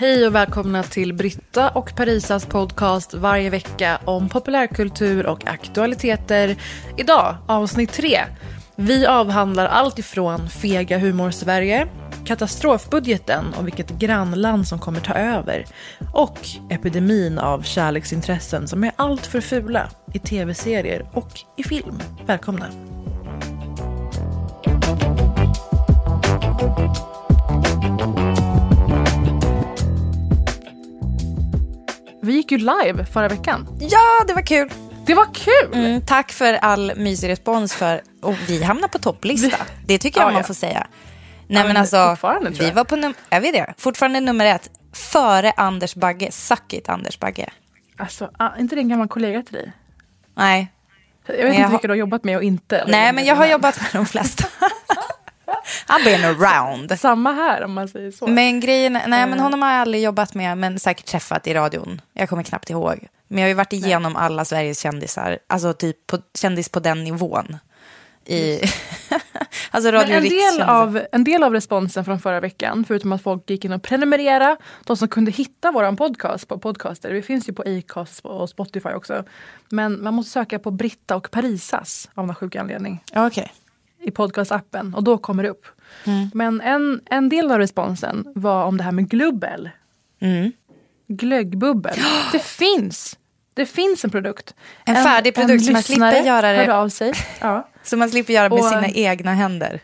Hej och välkomna till Britta och Parisas podcast varje vecka om populärkultur och aktualiteter. Idag avsnitt 3. Vi avhandlar allt ifrån fega humor-Sverige, katastrofbudgeten och vilket grannland som kommer ta över och epidemin av kärleksintressen som är allt för fula i tv-serier och i film. Välkomna! Vi gick ju live förra veckan. Ja, det var kul. Det var kul! Mm, tack för all mysig respons. För, och vi hamnar på topplista. Det tycker jag Ja, man ja. får säga. Nej, men men alltså, vi jag. var på num- är vi det? Fortfarande nummer ett. Före Anders Bagge. Suck it, Anders Bagge. Alltså, ah, inte det en gammal kollega till dig? Nej, Jag vet jag inte har- vilka du har jobbat med och inte. Nej men jag har jobbat med de flesta. I've been around. Samma här om man säger så. Men grejen, nej Eh. men honom har jag aldrig jobbat med, men säkert träffat i radion. Jag kommer knappt ihåg. Men jag har ju varit igenom alla Sveriges kändisar, alltså typ på, kändis på den nivån. I, alltså Men Radio en, Riks del av, en del av responsen från förra veckan, förutom att folk gick in och prenumerera, de som kunde hitta våran podcast på podcaster, vi finns ju på Acast och Spotify också, men man måste söka på Britta och Parisas av någon sjuk anledning Okej. I podcastappen och då kommer det upp. Mm. Men en, en del av responsen var om det här med glubbel. Mm. Glöggbubbel. Det finns! Det finns en produkt. En färdig produkt som man slipper göra det. av sig. Ja. Så man slipper göra med Och- sina egna händer.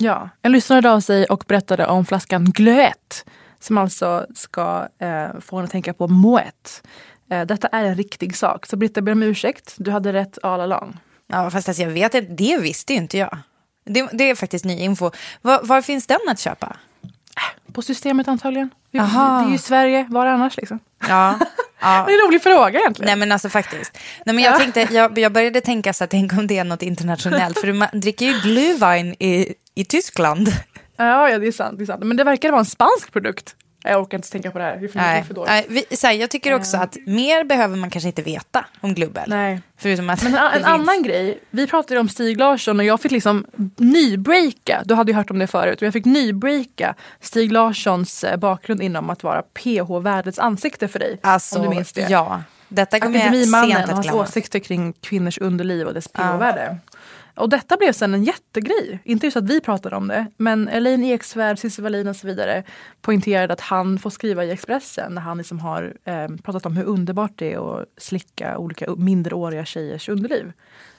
Ja, en lyssnare hörde av sig och berättade om flaskan Glöet som alltså ska eh, få en att tänka på Moet. Eh, detta är en riktig sak. Så Britta ber om ursäkt, du hade rätt all along. Ja, fast alltså, jag vet inte, det visste ju inte jag. Det, det är faktiskt ny info. Var, var finns den att köpa? På systemet antagligen. Vi, det är ju Sverige, var annars liksom? Ja, ja. Det är en rolig fråga egentligen. Nej men alltså faktiskt. Nej, men jag, Ja. tänkte, jag, jag började tänka så att tänk om det är något internationellt. För man dricker ju glühwein i, i Tyskland. Ja, ja, det är sant. Det är sant. Men det verkar vara en spansk produkt. Jag orkar inte tänka på det här. Det Nej, för dåligt. nej vi, så här, jag tycker också att mer behöver man kanske inte veta om glubbel. Nej. Förutom att Men en, en annan grej, vi pratade om Stig Larsson och jag fick liksom nybreaka, du hade ju hört om det förut, och jag fick nybreaka Stig Larssons eh, bakgrund inom att vara PH-världets ansikte för dig. Alltså, om du minns det. ja. Detta kommer jag Akademimannen sent att hans glömma. åsikter kring kvinnors underliv och dess PH-värde. Och detta blev sen en jättegrej. Inte just att vi pratade om det, men Elaine Eksvärd, Cissi Wallin och så vidare poängterade att han får skriva i Expressen när han liksom har eh, pratat om hur underbart det är att slicka olika minderåriga tjejers underliv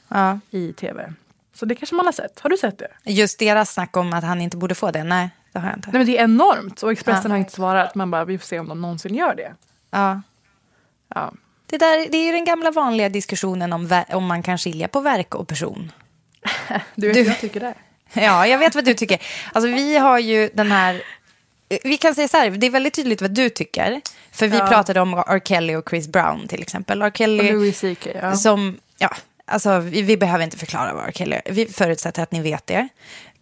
Ja. i tv. Så det kanske man har sett. Har du sett det? Just deras snack om att han inte borde få det, nej det har jag inte. Nej men det är enormt och Expressen Ja. har inte svarat. Man bara, vi får se om de någonsin gör det. Ja. Ja. Det, där, det är ju den gamla vanliga diskussionen om, om man kan skilja på verk och person. Du vet Du- vad jag tycker det. Ja, jag vet vad du tycker. Alltså vi har ju den här... Vi kan säga så här, det är väldigt tydligt vad du tycker. För vi Ja. pratade om R. Kelly och Chris Brown till exempel. R. Och Kelly Louis CK. Ja. som... Ja, alltså vi, vi behöver inte förklara vad R. Kelly är. Vi förutsätter att ni vet det.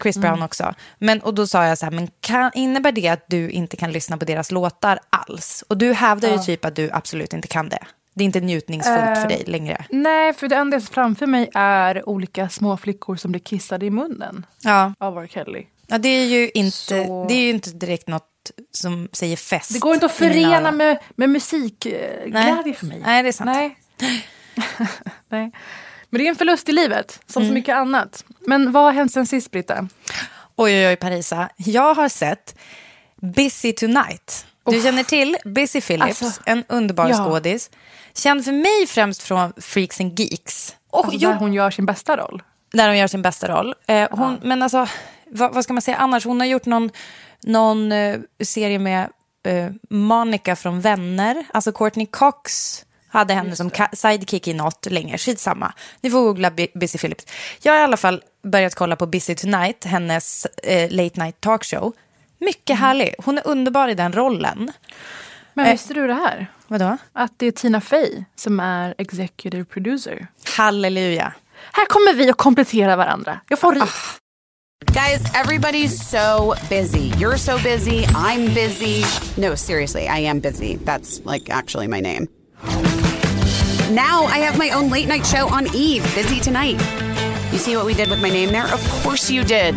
Chris Mm. Brown också. Men, och då sa jag så här, men kan, innebär det att du inte kan lyssna på deras låtar alls? Och du hävdar ju typ att du absolut inte kan det. Det är inte njutningsfullt för Eh, dig längre. Nej, för det enda jag framför mig är olika små flickor som blir kissade i munnen Ja. av R. Kelly. ja, det är ju inte, Så- det är ju inte direkt något som säger fest. Det går inte att förena med, med musikglädje för mig. Nej, det är sant. Nej. Nej. Men det är en förlust i livet, som Mm. så mycket annat. Men vad har hänt sen sist, Britta? Oj, oj, oj, Parisa. Jag har sett Busy Tonight. Du känner till Busy Phillips, Alltså, en underbar ja. skådis. Känd för mig främst från Freaks and Geeks. Och Alltså, där hon gör sin bästa roll. där hon gör sin bästa roll. Eh, hon, Men alltså, vad, vad ska man säga annars? Hon har gjort någon, någon eh, serie med eh, Monica från Vänner. Alltså Courtney Cox hade henne som sidekick i något länge. Skitsamma. Ni får googla B- Busy Phillips. Jag har i alla fall börjat kolla på Busy Tonight, hennes eh, late night talkshow. Mycket härlig. Hon är underbar i den rollen. Men Eh. visste du det här? Vadå? Att det är Tina Fey som är executive producer. Halleluja. Här kommer vi att komplettera varandra. Jag får ris. Guys, everybody's so busy. You're so busy. I'm busy. No, seriously, I am busy. That's like actually my name. Now I have my own late night show on Eve, Busy Tonight. You see what we did with my name there? Of course you did.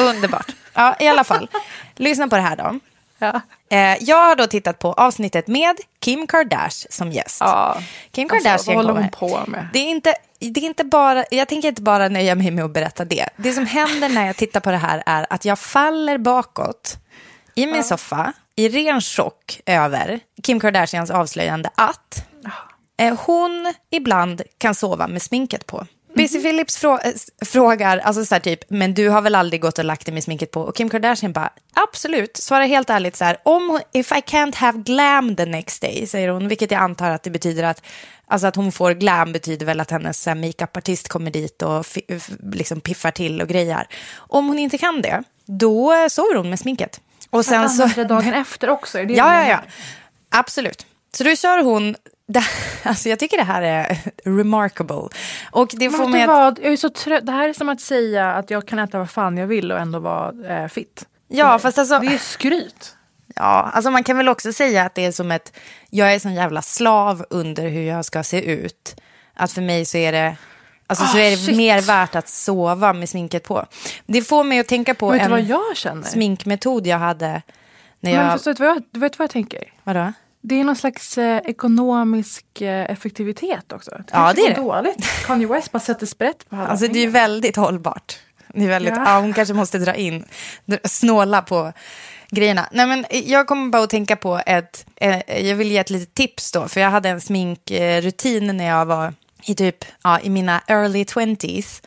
Underbart. Ja, i alla fall. Lyssna på det här då. Ja. Eh, jag har då tittat på avsnittet med Kim Kardashian som gäst. Ja. Kim Alltså, Kardashian vad håller hon på med? Det är, inte, det är inte bara, jag tänker inte bara nöja mig med att berätta det. Det som händer när jag tittar på det här är att jag faller bakåt i min soffa i ren chock över Kim Kardashians avslöjande att eh, hon ibland kan sova med sminket på. Busy Phillips frå- eh, frågar, alltså så här typ, men du har väl aldrig gått och lagt dig med sminket på? Och Kim Kardashian bara, absolut, svarar helt ärligt så här, om if I can't have glam the next day, säger hon, vilket jag antar att det betyder att, alltså att hon får glam betyder väl att hennes makeupartist kommer dit och liksom piffar till och grejar. Om hon inte kan det, då sover hon med sminket. Och sen så... Dagen efter också? Är det Ja, ja, ja. Absolut. Så då kör hon... Det, alltså jag tycker det här är remarkable. Och det får mig att... vad? Jag är så trött. Det här är som att säga att jag kan äta vad fan jag vill och ändå vara eh, fit. Ja, fast alltså... Det är skryt. Ja, alltså man kan väl också säga att det är som ett... Jag är sån jävla slav under hur jag ska se ut. Att för mig så är det... Alltså så Ah, är det shit. mer värt att sova med sminket på. Det får mig att tänka på en jag sminkmetod jag hade när jag... Men förstår du vad jag, vet vad jag tänker? Vadå? Det är någon slags eh, ekonomisk eh, effektivitet också. Det Ja, det är går dåligt. Kanye West bara sätter sprätt på alla Alltså det är väldigt hållbart. Det är väldigt, Ja. ja. hon kanske måste dra in, snåla på grejerna. Nej, men jag kommer bara att tänka på ett, eh, jag vill ge ett litet tips då, för jag hade en sminkrutin när jag var i typ, ja, i mina early 20s.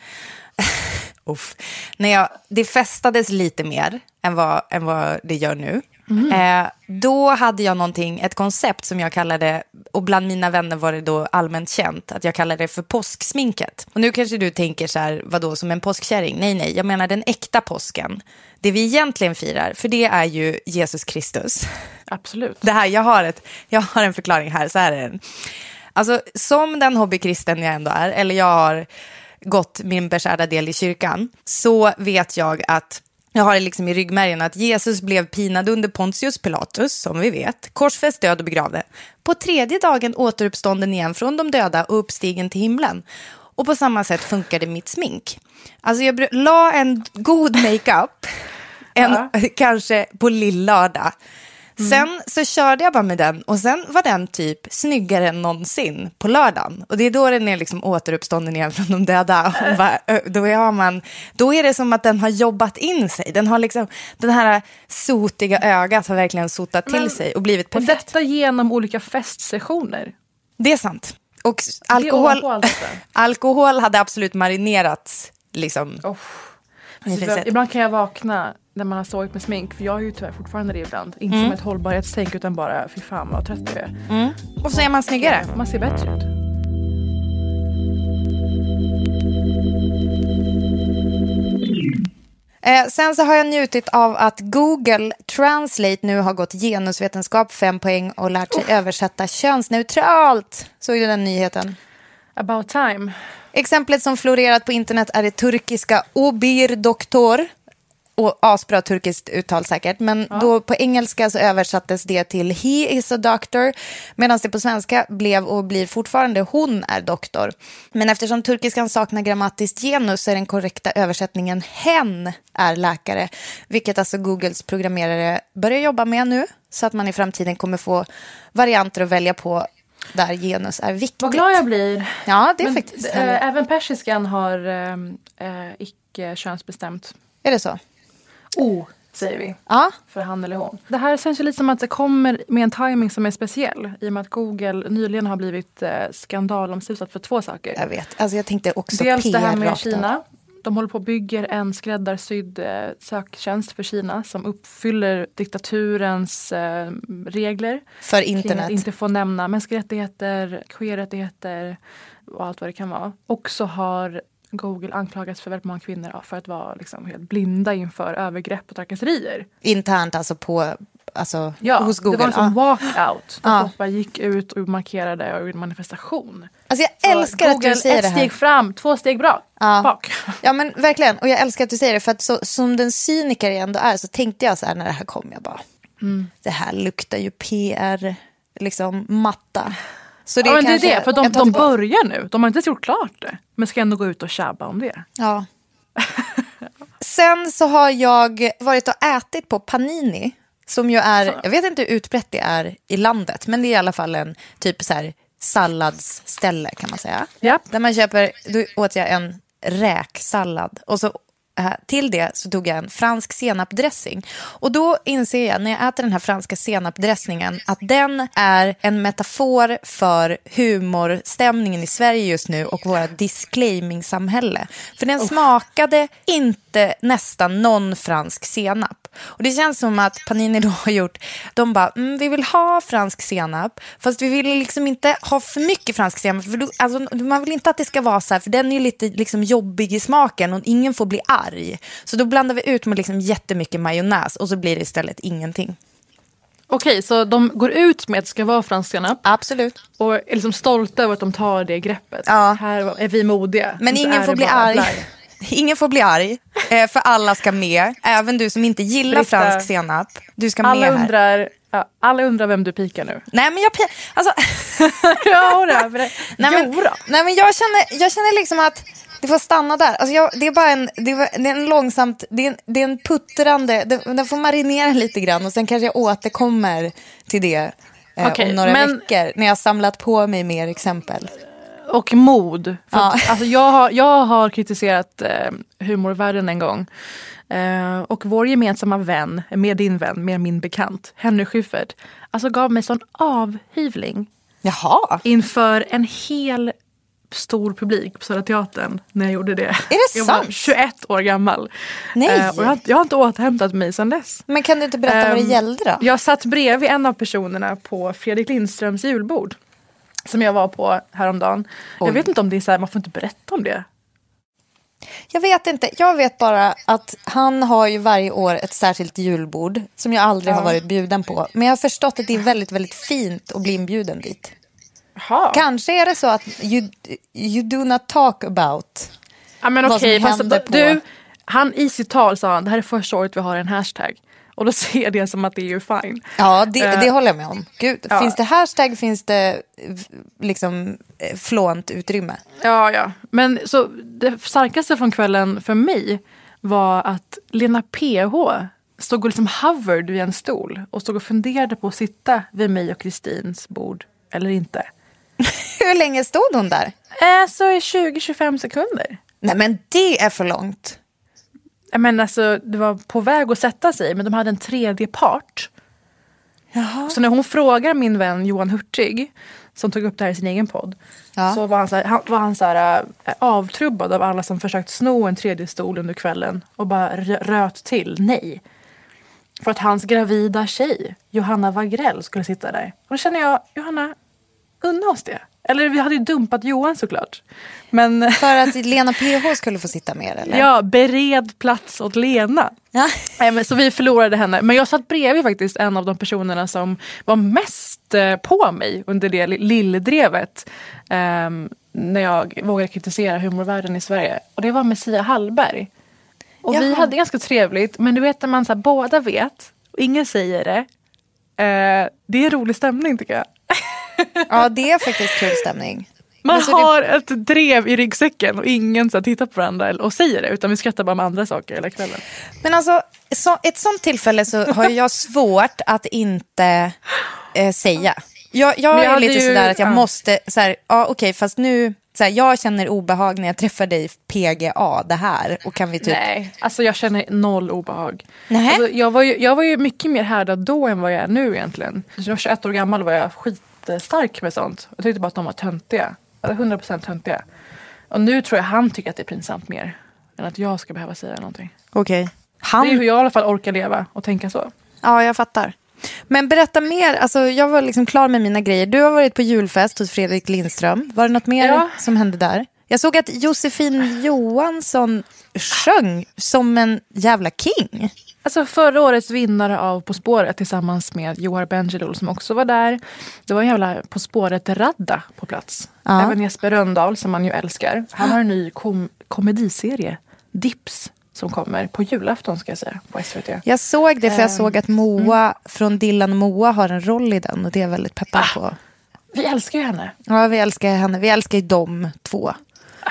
Uff. När jag, det festades lite mer än vad, än vad det gör nu. Eh, då hade jag någonting, ett koncept som jag kallade, och bland mina vänner var det då allmänt känt, att jag kallade det för påsksminket. Och nu kanske du tänker så här, vadå som en påskkärring? Nej, nej, jag menar den äkta påsken. Det vi egentligen firar, för det är ju Jesus Kristus. Absolut. Det här, jag har, ett, jag har en förklaring här, så här är den. Alltså, som den hobbykristen jag ändå är, eller jag har gått min beskärda del i kyrkan, så vet jag att jag har det liksom i ryggmärgen att Jesus blev pinad under Pontius Pilatus, som vi vet, korsfäst, död och begravd. På tredje dagen återuppstånden igen från de döda och uppstigen till himlen. Och på samma sätt funkade mitt smink. Alltså jag la en god makeup, en, kanske på lillördag. Sen så körde jag bara med den och sen var den typ snyggare än någonsin på lördagen. Och det är då den är liksom återuppstånden igen från de döda. Och bara, då, är man, då är det som att den har jobbat in sig. Den har liksom, den här sotiga ögat har verkligen sotat till Men- sig och blivit Och perfekt. detta genom olika festsessioner. Det är sant. Och alkohol, allt alkohol hade absolut marinerats. Liksom. Oh. Ibland kan jag vakna när man har sovit med smink, för jag har ju tyvärr fortfarande det ibland. Inte Mm. som ett hållbarhetstänk utan bara, fy fan vad trött jag är. Och så är man snyggare. Man ser bättre ut. Eh, sen så har jag njutit av att Google Translate nu har gått genusvetenskap fem poäng och lärt sig översätta könsneutralt. Såg du den nyheten? About time. Exemplet som florerat på internet är det turkiska Obir Doktor. Och asbra turkiskt uttal säkert. Men då på engelska så översattes det till He is a doctor. Medan det på svenska blev och blir fortfarande Hon är doktor. Men eftersom turkiskan saknar grammatiskt genus så är den korrekta översättningen Hen är läkare. Vilket alltså Googles programmerare börjar jobba med nu. Så att man i framtiden kommer få varianter att välja på där genus är viktigt. Vad glad jag blir. Ja, det är Men, faktiskt härligt. även persiskan har eh, icke könsbestämt Är det så? O, säger vi. Ja, För han eller hon. Det här känns ju lite som att det kommer med en timing som är speciell. I och med att Google nyligen har blivit eh, skandalomsusat för två saker. jag vet. Alltså jag tänkte också Dels PR det här med av. Kina. De håller på och bygger en skräddarsydd eh, söktjänst för Kina som uppfyller diktaturens eh, regler. För Kring att internet. inte få nämna mänskliga rättigheter, queer-rättigheter och allt vad det kan vara. Och så har Google anklagats för väldigt många kvinnor för att vara liksom helt blinda inför övergrepp och trakasserier. Internt alltså på, alltså Ja, hos Google. det var en sån ja. walkout. Ja. folk bara gick ut och markerade och gjorde manifestation. Alltså jag Så älskar att Google, du säger ett det här. steg fram, två steg bra, Ja. bak. Ja men verkligen, och jag älskar att du säger det för att så, som den cyniker jag ändå är så tänkte jag så här när det här kom, jag bara, Mm. det här luktar ju PR, liksom matta. Så ja, men det är kanske- det, för de, de börjar nu. De har inte ens gjort klart det. Men ska ändå gå ut och tjabba om det. Ja. Sen så har jag varit och ätit på Panini. Som ju är, jag vet inte hur utbrett det är i landet, men det är i alla fall en typ så här salladsställe kan man säga. Japp. Där man köper, då åt jag en räksallad och så till det så tog jag en fransk senapdressing. Och då inser jag när jag äter den här franska senapdressingen att den är en metafor för humorstämningen i Sverige just nu och våra disclaiming-samhälle. För den smakade inte nästan någon fransk senap. Och det känns som att Panini då har gjort, de bara, mm, vi vill ha fransk senap, fast vi vill liksom inte ha för mycket fransk senap. För då, alltså, man vill inte att det ska vara så här, för den är ju lite liksom, jobbig i smaken och ingen får bli arg. Så då blandar vi ut med liksom jättemycket majonnäs och så blir det istället ingenting. Okej, så de går ut med att det ska vara fransk senap. Absolut. Och är liksom stolta över att de tar det greppet. Ja. Här är vi modiga. Men så ingen får bli arg. Ingen får bli arg, eh, för alla ska med. Även du som inte gillar Britta, fransk senap. Du ska Alla med här. undrar, ja, alla undrar vem du pikar nu. Nej men jag... pi- Alltså, ja, då, nej, Nej, men, jo då. nej, men jag, känner, jag känner liksom att det får stanna där. Alltså jag, det är bara en, det är, det är en långsamt, det är en, det är en puttrande, det, den får marinera lite grann och sen kanske jag återkommer till det eh, Okej, om några men- veckor när jag har samlat på mig mer exempel. Och mod. Ja. att, alltså, jag, har, jag har kritiserat eh, humorvärlden en gång. Eh, och vår gemensamma vän, med din vän, med min bekant, Henry Schyffert, alltså gav mig sån avhyvling Jaha, inför en hel stor publik på Södra Teatern när jag gjorde det. Är det jag var sant? 21 år gammal. Nej. Eh, och jag, har, jag har inte återhämtat mig sedan dess. men kan du inte berätta vad det Ehm, gällde då? Jag satt bredvid en av personerna på Fredrik Lindströms julbord. Som jag var på häromdagen. Oj. Jag vet inte om det är så här, man får inte berätta om det. Jag vet inte, jag vet bara att han har ju varje år ett särskilt julbord som jag aldrig har varit bjuden på. Men jag har förstått att det är väldigt, väldigt fint att bli inbjuden dit. Jaha. Kanske är det så att you, you do not talk about. Ja men vad okej, som händer på- du, han i sitt tal sa han det här är första året vi har en hashtag. Och då ser jag det som att det är ju fine. Ja, det, Eh, det håller jag med om. Gud, ja. finns det hashtag finns det eh, liksom eh, flånt utrymme. Ja, ja. Men så det starkaste från kvällen för mig var att Lena PH stod och liksom hovered vid en stol och stod och funderade på att sitta vid mig och Kristins bord eller inte. Hur länge stod hon där? Eh, så i 20-25 sekunder. Nej, men det är för långt. Jag menar, alltså, det var på väg att sätta sig men de hade en tredje part. Så när hon frågar min vän Johan Hurtig som tog upp det här i sin egen podd. Ja. Så var han, så här, han, var han så här, äh, avtrubbad av alla som försökt sno en tredje stol under kvällen och bara rö- röt till nej. För att hans gravida tjej, Johanna Wagrell, skulle sitta där. Och då känner jag, Johanna, unna oss det. Eller vi hade ju dumpat Johan såklart. Men För att Lena PH skulle få sitta med eller? ja, bered plats åt Lena. Ja. Nej, men, så vi förlorade henne. Men jag satt bredvid faktiskt en av de personerna som var mest eh, på mig under det li- lilldrevet. ehm, när jag vågade kritisera humorvärlden i Sverige. Och det var Messia Hallberg. Och vi Jaha. hade ganska trevligt. Men du vet när man så här, båda vet och ingen säger det. Eh, det är rolig stämning tycker jag. Ja, det är faktiskt kul stämning. Man Men så det- har ett drev i ryggsäcken och ingen så tittar på varandra och säger det. Utan vi skrattar bara med andra saker hela kvällen. Men alltså, så, ett sånt tillfälle så har jag svårt att inte eh, säga. Jag, jag, jag är lite ju- sådär att jag ja. måste, så här, ja okej, fast nu, så här, jag känner obehag när jag träffar dig PGA, det här, och kan vi typ... Nej, alltså jag känner noll obehag. Nej. Alltså, jag, var ju, jag var ju mycket mer härdad då än vad jag är nu egentligen. Jag var 21 år gammal var jag skitstark med sånt. Jag tyckte bara att de var töntiga. Alltså 100% töntiga. Och nu tror jag han tycker att det är pinsamt mer. Än att jag ska behöva säga någonting. Okej. Det är ju hur Han, jag i alla fall orkar leva och tänka så. ja jag fattar. Men berätta mer, alltså jag var liksom klar med mina grejer. Du har varit på julfest hos Fredrik Lindström. Var det något mer Ja. som hände där? Jag såg att Josefin Johansson sjöng som en jävla king. Alltså förra årets vinnare av På spåret tillsammans med Johar Bendjelloul som också var där. Det var en jävla På spåret-radda på plats. Ja. Även Jesper Rönndahl som man ju älskar. Han har en ny kom- komediserie, Dips, som kommer på julafton ska jag säga på SVT. Jag såg det för jag Ehm, såg att Moa från Dillan Moa har en roll i den och det är jag väldigt peppad på. Vi älskar ju henne. Ja, vi älskar henne. Vi älskar ju de två.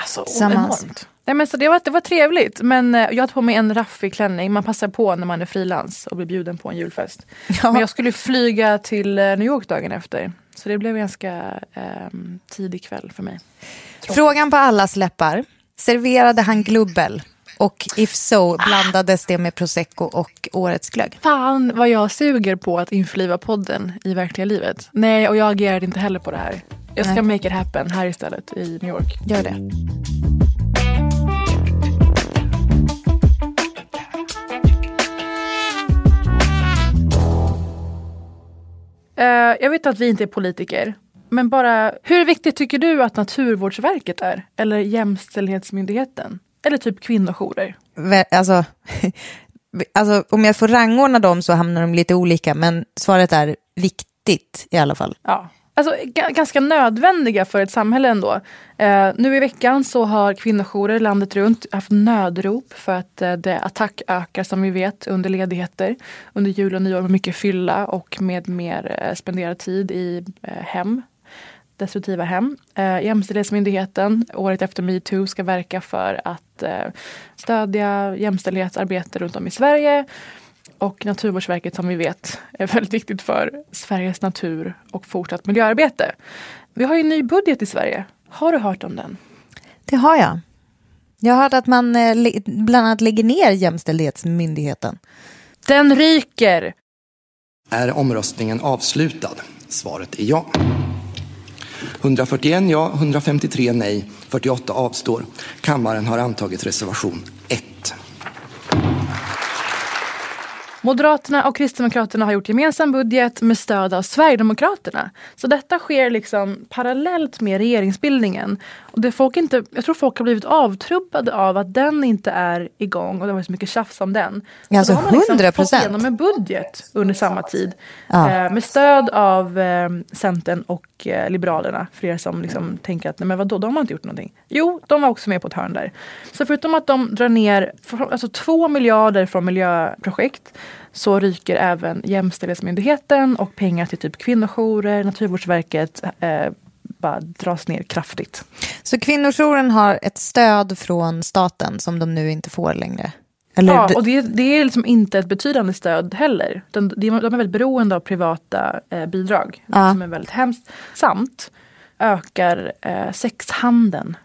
Alltså Tillsammans. enormt. Nej, men så det, var, det var trevligt men eh, jag hade på mig en raffig klänning. Man passar på när man är frilans och blir bjuden på en julfest. Ja. Men jag skulle flyga till eh, New York dagen efter. Så det blev ganska ehm, tidig kväll för mig. Frågan på allas läppar. Serverade han glubbel? Och if so, blandades det med prosecco och årets glögg? Fan vad jag suger på att införliva podden i verkliga livet. Nej, och jag agerade inte heller på det här. Jag ska Nej. make it happen här istället i New York. Gör det. Eh, jag vet att vi inte är politiker. Men bara, hur viktigt tycker du att Naturvårdsverket är? Eller Jämställdhetsmyndigheten? Eller typ kvinnojourer? Alltså, alltså, om jag får rangordna dem så hamnar de lite olika, men svaret är viktigt i alla fall. Ja. Alltså, ga- ganska nödvändiga för ett samhälle ändå. Eh, nu i veckan så har kvinnojourer landet runt haft nödrop för att eh, det attack ökar som vi vet under ledigheter. Under jul och nyår med mycket fylla och med mer eh, spenderad tid i eh, hem. Destruktiva hem. Eh, Jämställdhetsmyndigheten året efter metoo ska verka för att eh, stödja jämställdhetsarbete runt om i Sverige. Och Naturvårdsverket som vi vet är väldigt viktigt för Sveriges natur och fortsatt miljöarbete. Vi har ju en ny budget i Sverige. Har du hört om den? Det har jag. Jag har hört att man eh, bland annat lägger ner Jämställdhetsmyndigheten. Den ryker! Är omröstningen avslutad? Svaret är ja. 141 ja, 153 nej, 48 avstår. Kammaren har antagit reservation 1. Moderaterna och Kristdemokraterna har gjort gemensam budget med stöd av Sverigedemokraterna. Så detta sker liksom parallellt med regeringsbildningen. Och det folk inte, jag tror folk har blivit avtrubbade av att den inte är igång och det var så mycket tjafs om den. Så Alltså, då har man liksom 100%. fått igenom en budget under samma tid. Ja. Eh, med stöd av eh, Centern och eh, Liberalerna. För er som liksom tänker att nej men vadå, de har inte gjort någonting. Jo, de var också med på ett hörn där. Så förutom att de drar ner alltså, två miljarder från miljöprojekt så ryker även Jämställdhetsmyndigheten och pengar till typ kvinnojourer, Naturvårdsverket eh, bara dras ner kraftigt. Så kvinnojouren har ett stöd från staten som de nu inte får längre. Eller, Ja, och det, det är liksom inte ett betydande stöd heller. De, de är väldigt beroende av privata eh, bidrag. Ja. Som är väldigt hemskt. Samt ökar eh, sexhandeln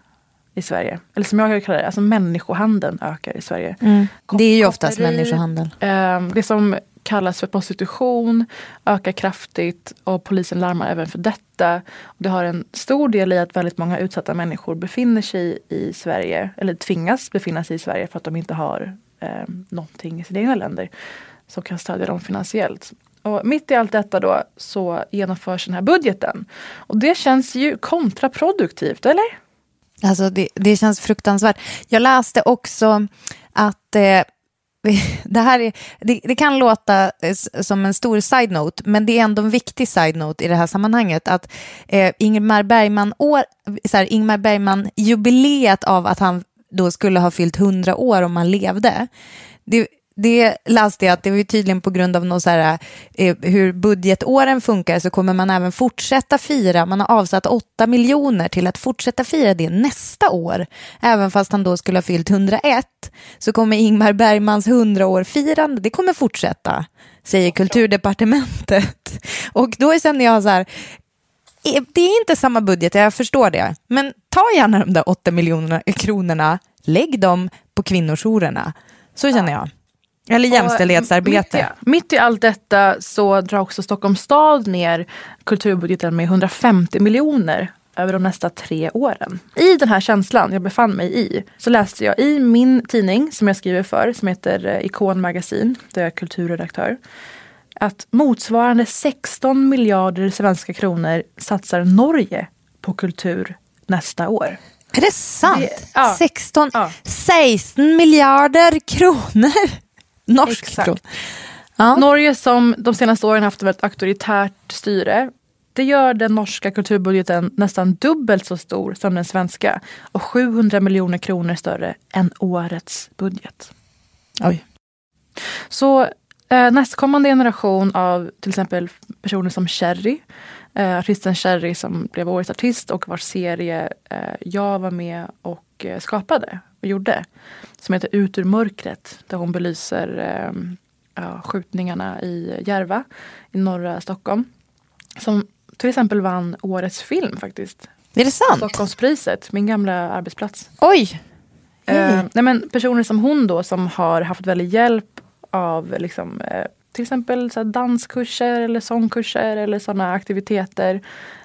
i Sverige. Eller som jag kallar det, alltså människohandeln ökar i Sverige. Mm. det är ju oftast Koppleri, människohandel. Eh, det som kallas för prostitution ökar kraftigt och polisen larmar även för detta. Det har en stor del i att väldigt många utsatta människor befinner sig i Sverige, eller tvingas befinna sig i Sverige för att de inte har eh, någonting i sina egna länder som kan stödja dem finansiellt. Och mitt i allt detta då så genomförs den här budgeten. Och det känns ju kontraproduktivt, eller? Alltså det, det känns fruktansvärt. Jag läste också att eh, det här är, det, det kan låta eh, som en stor side-note, men det är ändå en viktig side-note i det här sammanhanget. Att eh, Ingmar Bergman, år, så här, Ingmar Bergman jubileet av att han då skulle ha fyllt 100 år om han levde. Det, det läste jag att det var ju tydligen på grund av något så här, eh, hur budgetåren funkar så kommer man även fortsätta fira. Man har avsatt 8 miljoner till att fortsätta fira det nästa år. Även fast han då skulle ha fyllt 101 så kommer Ingmar Bergmans 100-år-firande, det kommer fortsätta, säger kulturdepartementet. Och då känner jag så här, det är inte samma budget, jag förstår det. Men ta gärna de där 8 miljoner kronorna, lägg dem på kvinnojourerna. Så känner jag. Eller jämställdhetsarbete. Mitt i, mitt i allt detta så drar också Stockholms stad ner kulturbudgeten med 150 miljoner över de nästa tre åren. I den här känslan jag befann mig i så läste jag i min tidning som jag skriver för som heter eh, Ikon Magasin, där jag är kulturredaktör, att motsvarande 16 miljarder svenska kronor satsar Norge på kultur nästa år. Är det sant? Det, ja, 16, ja. 16 miljarder kronor! Norsk kron. Ja. Norge som de senaste åren haft ett auktoritärt styre det gör den norska kulturbudgeten nästan dubbelt så stor som den svenska och 700 miljoner kronor större än årets budget. Oj. Så eh, nästkommande generation av till exempel personer som Cherry, eh, artisten Cherry som blev årets artist och vars serie eh, jag var med och eh, skapade och gjorde. Som heter Ut ur mörkret där hon belyser eh, ja, skjutningarna i Järva i norra Stockholm. Som till exempel vann årets film faktiskt. Är det sant? Stockholmspriset, min gamla arbetsplats. Oj! Eh, nej men personer som hon då som har haft väldigt hjälp av liksom, eh, till exempel så danskurser eller sångkurser eller sådana aktiviteter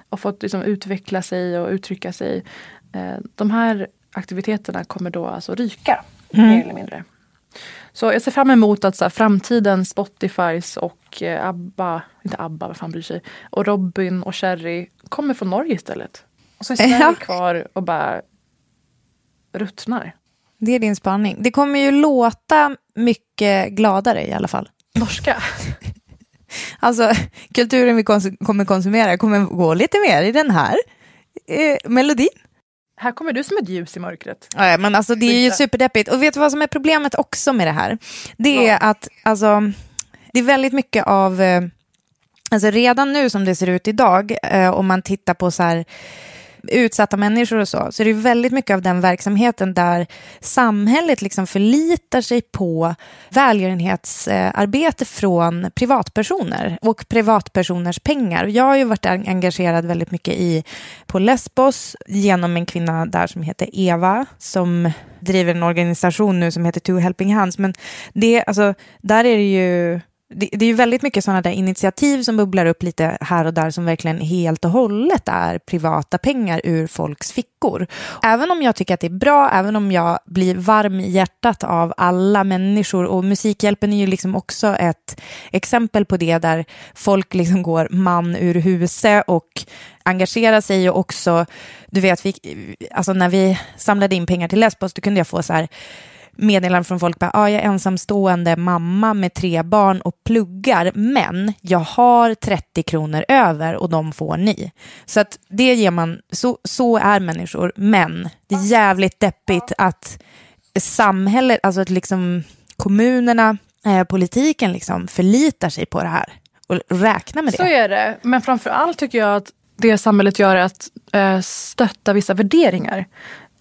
och fått liksom, utveckla sig och uttrycka sig. Eh, de här aktiviteterna kommer då alltså ryka, mm. mer eller mindre. Så jag ser fram emot att så här, framtidens Spotifys och eh, ABBA, inte ABBA, vad fan bryr sig, och Robin och Cherry kommer från Norge istället. Och så är Sverige ja. kvar och bara ruttnar. Det är din spaning. Det kommer ju låta mycket gladare i alla fall. Norska? alltså, kulturen vi kons kommer konsumera kommer gå lite mer i den här eh, melodin. Här kommer du som ett ljus i mörkret. Ja, men alltså, det är ju superdeppigt. Och vet du vad som är problemet också med det här? Det är ja. att alltså, det är väldigt mycket av... Eh, alltså redan nu som det ser ut idag, eh, om man tittar på så här utsatta människor och så, så är det väldigt mycket av den verksamheten där samhället liksom förlitar sig på välgörenhetsarbete från privatpersoner och privatpersoners pengar. Jag har ju varit engagerad väldigt mycket i, på Lesbos genom en kvinna där som heter Eva som driver en organisation nu som heter Two Helping Hands. Men det, alltså, där är det ju det, det, är ju väldigt mycket sådana där initiativ som bubblar upp lite här och där som verkligen helt och hållet är privata pengar ur folks fickor. Även om jag tycker att det är bra, även om jag blir varm i hjärtat av alla människor och Musikhjälpen är ju liksom också ett exempel på det där folk liksom går man ur huset och engagerar sig och också, du vet, vi, alltså när vi samlade in pengar till Lesbos, då kunde jag få så här meddelanden från folk bara, ah, jag är ensamstående mamma med tre barn och pluggar, men jag har 30 kronor över och de får ni. Så att det ger man, så, så är människor, men det är jävligt deppigt att samhället, alltså att liksom kommunerna, eh, politiken liksom förlitar sig på det här och räknar med det. Så är det, men framför allt tycker jag att det samhället gör är att eh, stötta vissa värderingar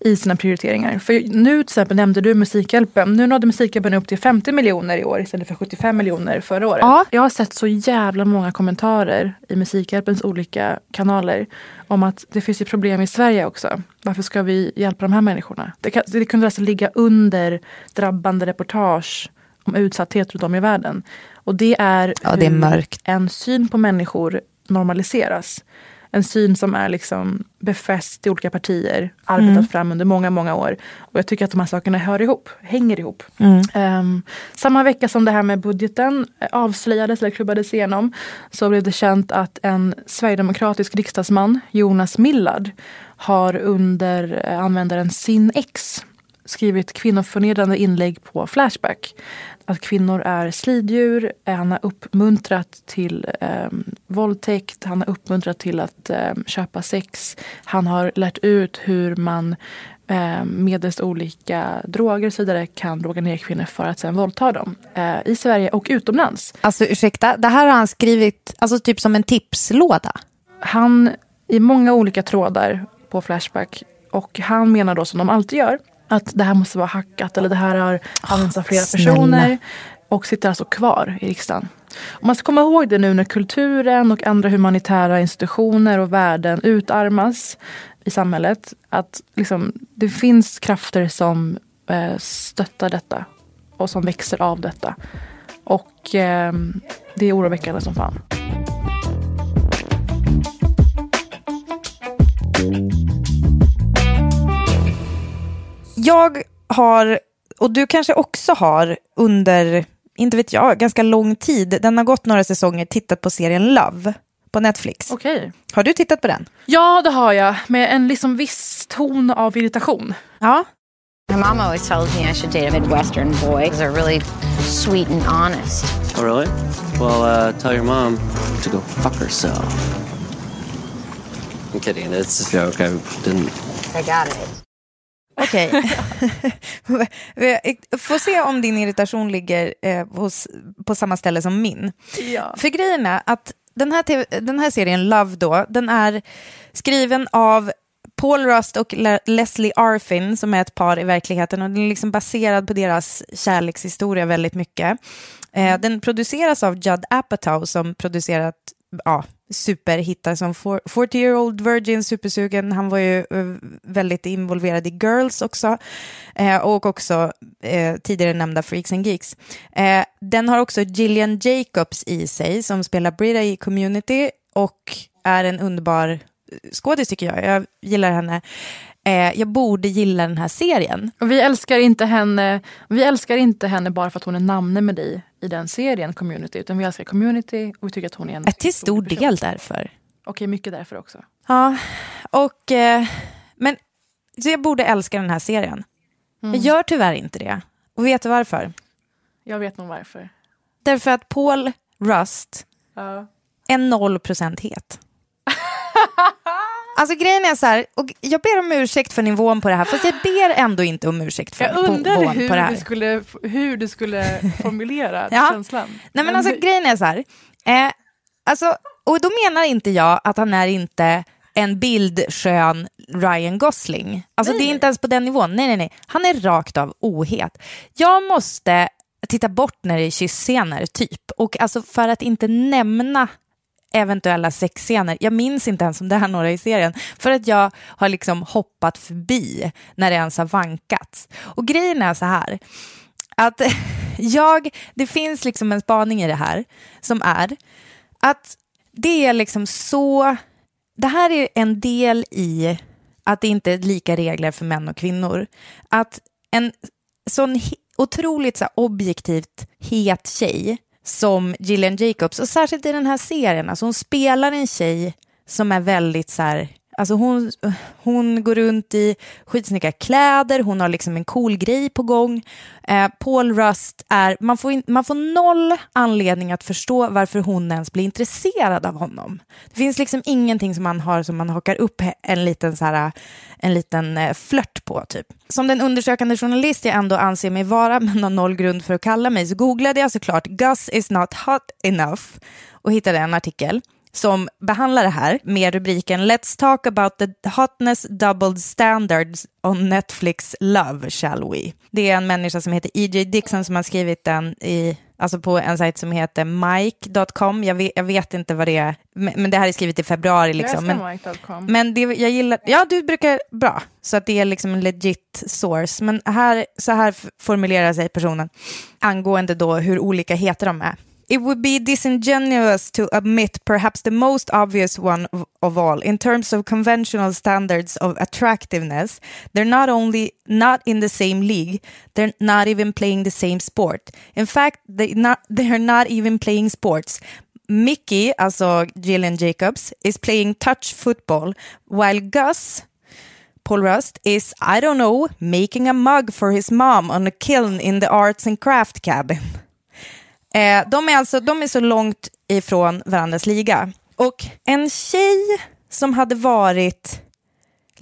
i sina prioriteringar. För nu till exempel nämnde du Musikhjälpen. Nu nådde Musikhjälpen upp till 50 miljoner i år istället för 75 miljoner förra året. Ja. Jag har sett så jävla många kommentarer i Musikhjälpens olika kanaler om att det finns ju problem i Sverige också. Varför ska vi hjälpa de här människorna? Det, kan, det kunde alltså ligga under drabbande reportage om utsatthet runt om i världen. Och det är, ja, det är mörkt. en syn på människor normaliseras en syn som är liksom befäst i olika partier, arbetat mm. fram under många, många år. Och jag tycker att de här sakerna hör ihop, hänger ihop. Mm. Um, samma vecka som det här med budgeten avslöjades eller klubbades igenom så blev det känt att en sverigedemokratisk riksdagsman, Jonas Millard, har under eh, användaren SinX skrivit kvinnoförnedrande inlägg på Flashback. Att kvinnor är sliddjur. Han har uppmuntrat till eh, våldtäkt. Han har uppmuntrat till att eh, köpa sex. Han har lärt ut hur man eh, medelst olika droger och så vidare kan droga ner kvinnor för att sen våldta dem. Eh, I Sverige och utomlands. Alltså ursäkta, det här har han skrivit alltså typ som en tipslåda? Han, i många olika trådar på Flashback. Och han menar då som de alltid gör att det här måste vara hackat eller det här har använts av flera personer. Och sitter alltså kvar i riksdagen. Och man ska komma ihåg det nu när kulturen och andra humanitära institutioner och värden utarmas i samhället. Att liksom, det finns krafter som eh, stöttar detta och som växer av detta. Och eh, det är oroväckande som fan. Jag har, och du kanske också har under, inte vet jag, ganska lång tid, den har gått några säsonger, tittat på serien Love på Netflix. Okej. Har du tittat på den? Ja, det har jag. Med en liksom viss ton av irritation. Ja. My mom always tells me I should date a Midwestern boy. They're really sweet and honest. Oh, really? Well, uh, tell your mom to go fuck herself. I'm kidding. It's a joke. I didn't. I got it. Okej. Får se om din irritation ligger eh, hos, på samma ställe som min. Ja. För grejen är att den här, TV, den här serien Love då, den är skriven av Paul Rust och Le Leslie Arfin som är ett par i verkligheten och den är liksom baserad på deras kärlekshistoria väldigt mycket. Eh, den produceras av Judd Apatow som producerat ja, superhittar som 40 year old virgin, supersugen. Han var ju eh, väldigt involverad i Girls också. Eh, och också eh, tidigare nämnda Freaks and Geeks. Eh, den har också Gillian Jacobs i sig som spelar Brita i Community och är en underbar eh, skådis tycker jag. Jag gillar henne. Eh, jag borde gilla den här serien. Och vi älskar inte henne Vi älskar inte henne bara för att hon är namne med dig i den serien Community. Utan vi älskar Community och vi tycker att hon är en... Till stor person. del därför. Okej, mycket därför också. Ja, och... Eh, men så jag borde älska den här serien. Jag gör tyvärr inte det. Och vet du varför? Jag vet nog varför. Därför att Paul Rust Ja. är noll procent het. Alltså grejen är så här, och jag ber om ursäkt för nivån på det här, fast jag ber ändå inte om ursäkt för Jag undrade nivån hur på det här. du, skulle, hur du skulle formulera Ja. känslan. Nej men alltså grejen är så här, eh, alltså, och då menar inte jag att han är inte en bildskön Ryan Gosling. Alltså det är inte ens på den nivån. Nej, nej, nej. Han är rakt av ohet. Jag måste titta bort när det är kyssscener, typ. Och alltså för att inte nämna eventuella sexscener. Jag minns inte ens om det är några i serien. För att jag har liksom hoppat förbi när det ens har vankats. Och grejen är så här. Att jag, det finns liksom en spaning i det här som är att det är liksom så, det här är en del i att det inte är lika regler för män och kvinnor. Att en sån otroligt så objektivt het tjej som Gillian Jacobs, och särskilt i den här serien, alltså hon spelar en tjej som är väldigt så här, alltså hon, hon går runt i skitsnygga kläder, hon har liksom en cool grej på gång. Eh, Paul Rust är, man får, in, man får noll anledning att förstå varför hon ens blir intresserad av honom. Det finns liksom ingenting som man har som man hakar upp en liten, så här, en liten eh, flört på typ. Som den undersökande journalist jag ändå anser mig vara, men har noll grund för att kalla mig, så googlade jag såklart Gus is not hot enough och hittade en artikel som behandlar det här med rubriken Let's talk about the hotness doubled standards on Netflix love, shall we? Det är en människa som heter E.J. Dixon som har skrivit den i, alltså på en sajt som heter mike.com. Jag vet, jag vet inte vad det är, men, det här är skrivet i februari. Liksom. Men, men det jag gillar, ja du brukar, bra, så att det är liksom en legit source. Men här, så här formulerar sig personen angående då hur olika heter de är. It would be disingenuous to admit perhaps the most obvious one of, all. In terms of conventional standards of attractiveness, they're not only not in the same league, they're not even playing the same sport. In fact, they not, they're not even playing sports. Mickey, alltså Gillian Jacobs, is playing touch football, while Gus, Paul Rust, is, I don't know, making a mug for his mom on a kiln in the arts and craft cabin. Eh, de, är alltså, de är så långt ifrån varandras liga. Och en tjej som hade varit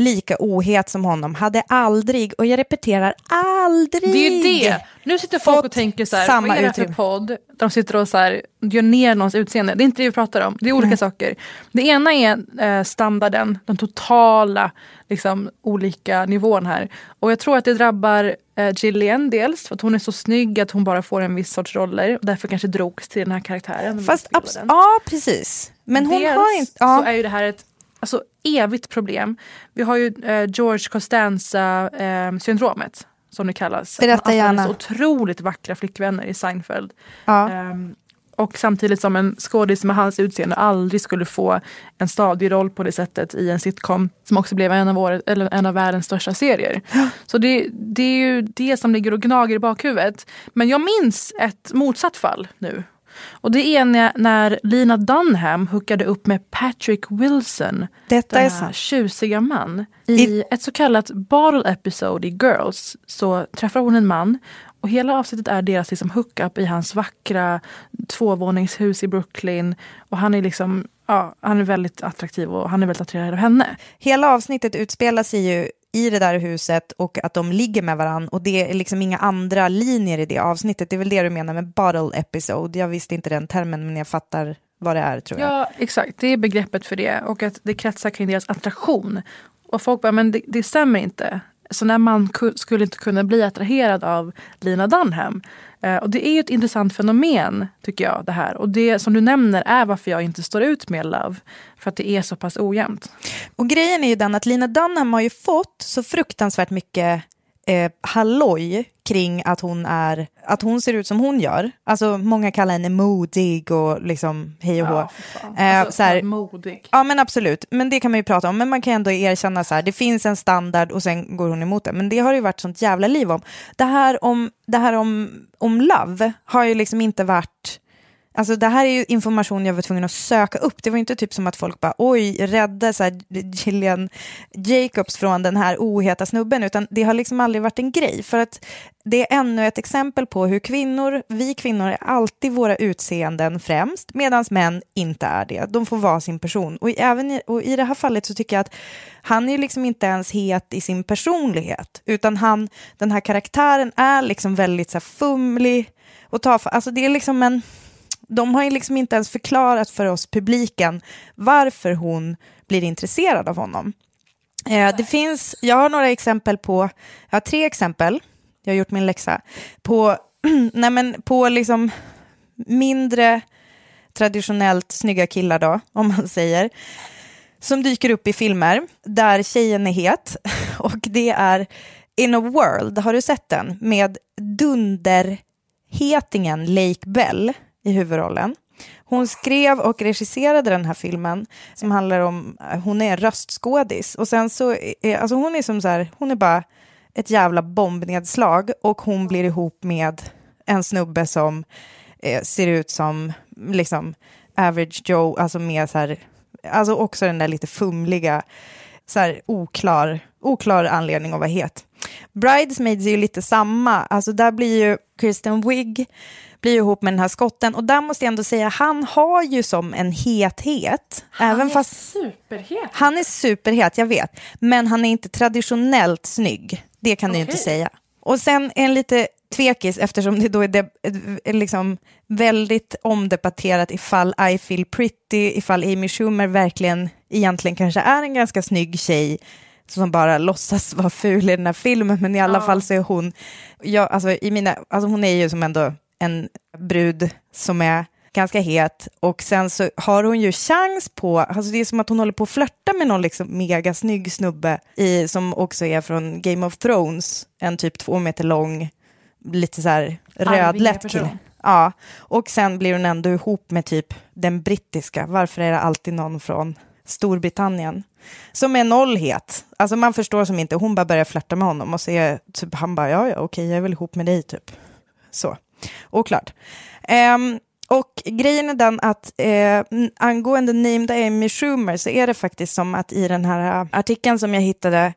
lika ohet som honom hade aldrig, och jag repeterar aldrig, Det är ju det. Nu sitter folk och tänker så här, samma vad är det här för podd? De sitter och så här, gör ner någons utseende. Det är inte det vi pratar om. Det är olika saker. Det ena är eh, standarden, den totala liksom, olika nivån här. Och jag tror att det drabbar eh, Gillian dels för att hon är så snygg att hon bara får en viss sorts roller. Och därför kanske drogs till den här karaktären. Fast abs- ja, precis. Men hon Dels har inte... så Ja. är ju det här ett alltså, evigt problem. Vi har ju eh, George Costanza-syndromet. som det kallas. Berätta han gärna. så otroligt vackra flickvänner i Seinfeld. Ja. Ehm, och samtidigt som en skådis med hans utseende aldrig skulle få en stadig roll på det sättet i en sitcom som också blev en av, året, eller en av världens största serier. Så det, det är ju det som ligger och gnager i bakhuvudet. Men jag minns ett motsatt fall nu. Och det är när, Lina Dunham hookade upp med Patrick Wilson. Detta är denna sant. tjusiga man. I ett så kallat bottle episode i Girls så träffar hon en man och hela avsnittet är deras liksom hookup i hans vackra tvåvåningshus i Brooklyn. Och han är liksom, ja, han är väldigt attraktiv och han är väldigt attraherad av henne. Hela avsnittet utspelar sig ju i det där huset och att de ligger med varandra och det är liksom inga andra linjer i det avsnittet. Det är väl det du menar med bottle episode. Jag visste inte den termen men jag fattar vad det är tror jag. Ja, exakt. Det är begreppet för det. Och att det kretsar kring deras attraktion. Och folk bara, men det, det stämmer inte. Så när man ku, skulle inte kunna bli attraherad av Lina Dunham. Eh, och det är ju ett intressant fenomen, tycker jag. det här. Och det som du nämner är varför jag inte står ut med Love. För att det är så pass ojämnt. Och grejen är ju den att Lina Dunham har ju fått så fruktansvärt mycket eh, halloj kring att hon, är, att hon ser ut som hon gör. Alltså många kallar henne modig och liksom hej och hå. Ja. Eh, Alltså, så här, modig. Ja men absolut, men det kan man ju prata om. Men man kan ändå erkänna så här, det finns en standard och sen går hon emot det. Men det har ju varit sånt jävla liv om. Det här om, det här om, om love har ju liksom inte varit... Alltså det här är ju information jag var tvungen att söka upp. Det var inte typ som att folk bara oj, rädda så här, Gillian Jacobs från den här oheta snubben, utan det har liksom aldrig varit en grej. För att det är ännu ett exempel på hur kvinnor, vi kvinnor är alltid våra utseenden främst, medan män inte är det. De får vara sin person. Och, i- även i, och i det här fallet så tycker jag att han är ju liksom inte ens het i sin personlighet, utan han, den här karaktären är liksom väldigt så här fumlig och tafatt. Alltså det är liksom en de har ju liksom inte ens förklarat för oss publiken varför hon blir intresserad av honom. Eh, det finns, jag har några exempel på, jag har tre exempel, jag har gjort min läxa, på, nej men på liksom mindre traditionellt snygga killar då, om man säger, som dyker upp i filmer där tjejen är het. Och det är In a World, har du sett den? Med dunderhetingen Lake Bell i huvudrollen. Hon skrev och regisserade den här filmen som handlar om, eh, hon är röstskådis och sen så, är, alltså hon är som så här, hon är bara ett jävla bombnedslag och hon blir ihop med en snubbe som eh, ser ut som liksom average Joe, alltså med så här, alltså också den där lite fumliga, så här oklar, oklar anledning att vara het. Bridesmaids är ju lite samma, alltså där blir ju Kristen Wiig blir ihop med den här skotten. Och där måste jag ändå säga, han har ju som en hethet, även fast superhet. han är superhet, jag vet, men han är inte traditionellt snygg, det kan du ju inte säga. Och sen en lite tvekis eftersom det då är de, eh, liksom väldigt omdebatterat ifall I feel pretty, ifall Amy Schumer verkligen egentligen kanske är en ganska snygg tjej som bara låtsas vara ful i den här filmen, men i alla fall så är hon, ja, alltså, i mina, alltså hon är ju som ändå en brud som är ganska het och sen så har hon ju chans på, alltså det är som att hon håller på att flörta med någon liksom mega snygg snubbe i, som också är från Game of Thrones, en typ två meter lång, lite så här rödlätt kille. Ja, och sen blir hon ändå ihop med typ den brittiska, varför är det alltid någon från Storbritannien? Som är nollhet. Alltså man förstår som inte, hon bara börjar flörta med honom och så är typ, han bara, ja, ja, okej, jag är väl ihop med dig, typ. Så, oklart. Um, och grejen är den att eh, angående named Amy Schumer så är det faktiskt som att i den här eh, artikeln som jag hittade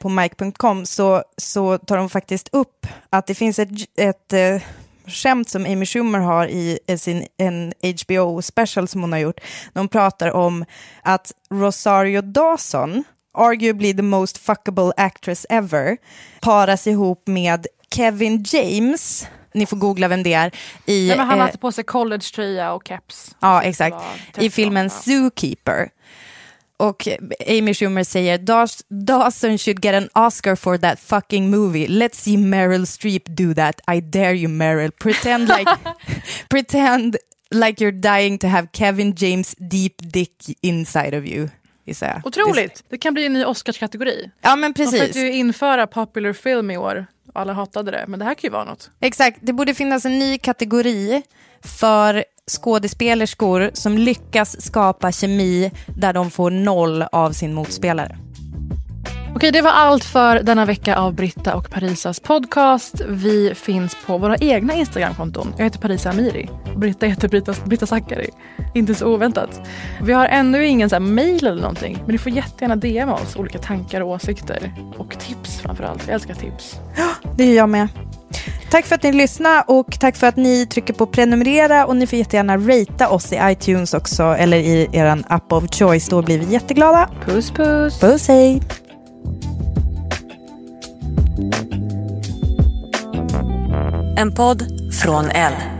på mike.com så, så tar de faktiskt upp att det finns ett, ett eh, skämt som Amy Schumer har i i sin en HBO-special som hon har gjort. De pratar om att Rosario Dawson, arguably the most fuckable actress ever, paras ihop med Kevin James. Ni får googla vem det är. I, Nej, han eh, hade på sig collegetröja och keps. Ja, exakt. I filmen ja. Zookeeper. Och Amy Schumer säger "Daws- Dawson should get an Oscar for that fucking movie. Let's see Meryl Streep do that. I dare you Meryl. Pretend like, pretend like you're dying to have Kevin James deep dick inside of you. Otroligt! Det kan bli en ny Oscarskategori. Ja men De precis. försökte ju införa popular film i år. Alla hatade det, men det här kan ju vara något. Exakt, det borde finnas en ny kategori för skådespelerskor som lyckas skapa kemi där de får noll av sin motspelare. Okej, det var allt för denna vecka av Britta och Parisas podcast. Vi finns på våra egna Instagramkonton. Jag heter Parisa Amiri Britta heter Britta, Britta Zackari. Inte så oväntat. Vi har ännu ingen så mail eller någonting, men ni får jättegärna DM oss olika tankar och åsikter. Och tips framför allt. Jag älskar tips. Det gör jag med. Tack för att ni lyssnade och tack för att ni trycker på prenumerera och ni får jättegärna ratea oss i iTunes också eller i er app of choice. Då blir vi jätteglada. Puss puss! Puss hej! En podd från L.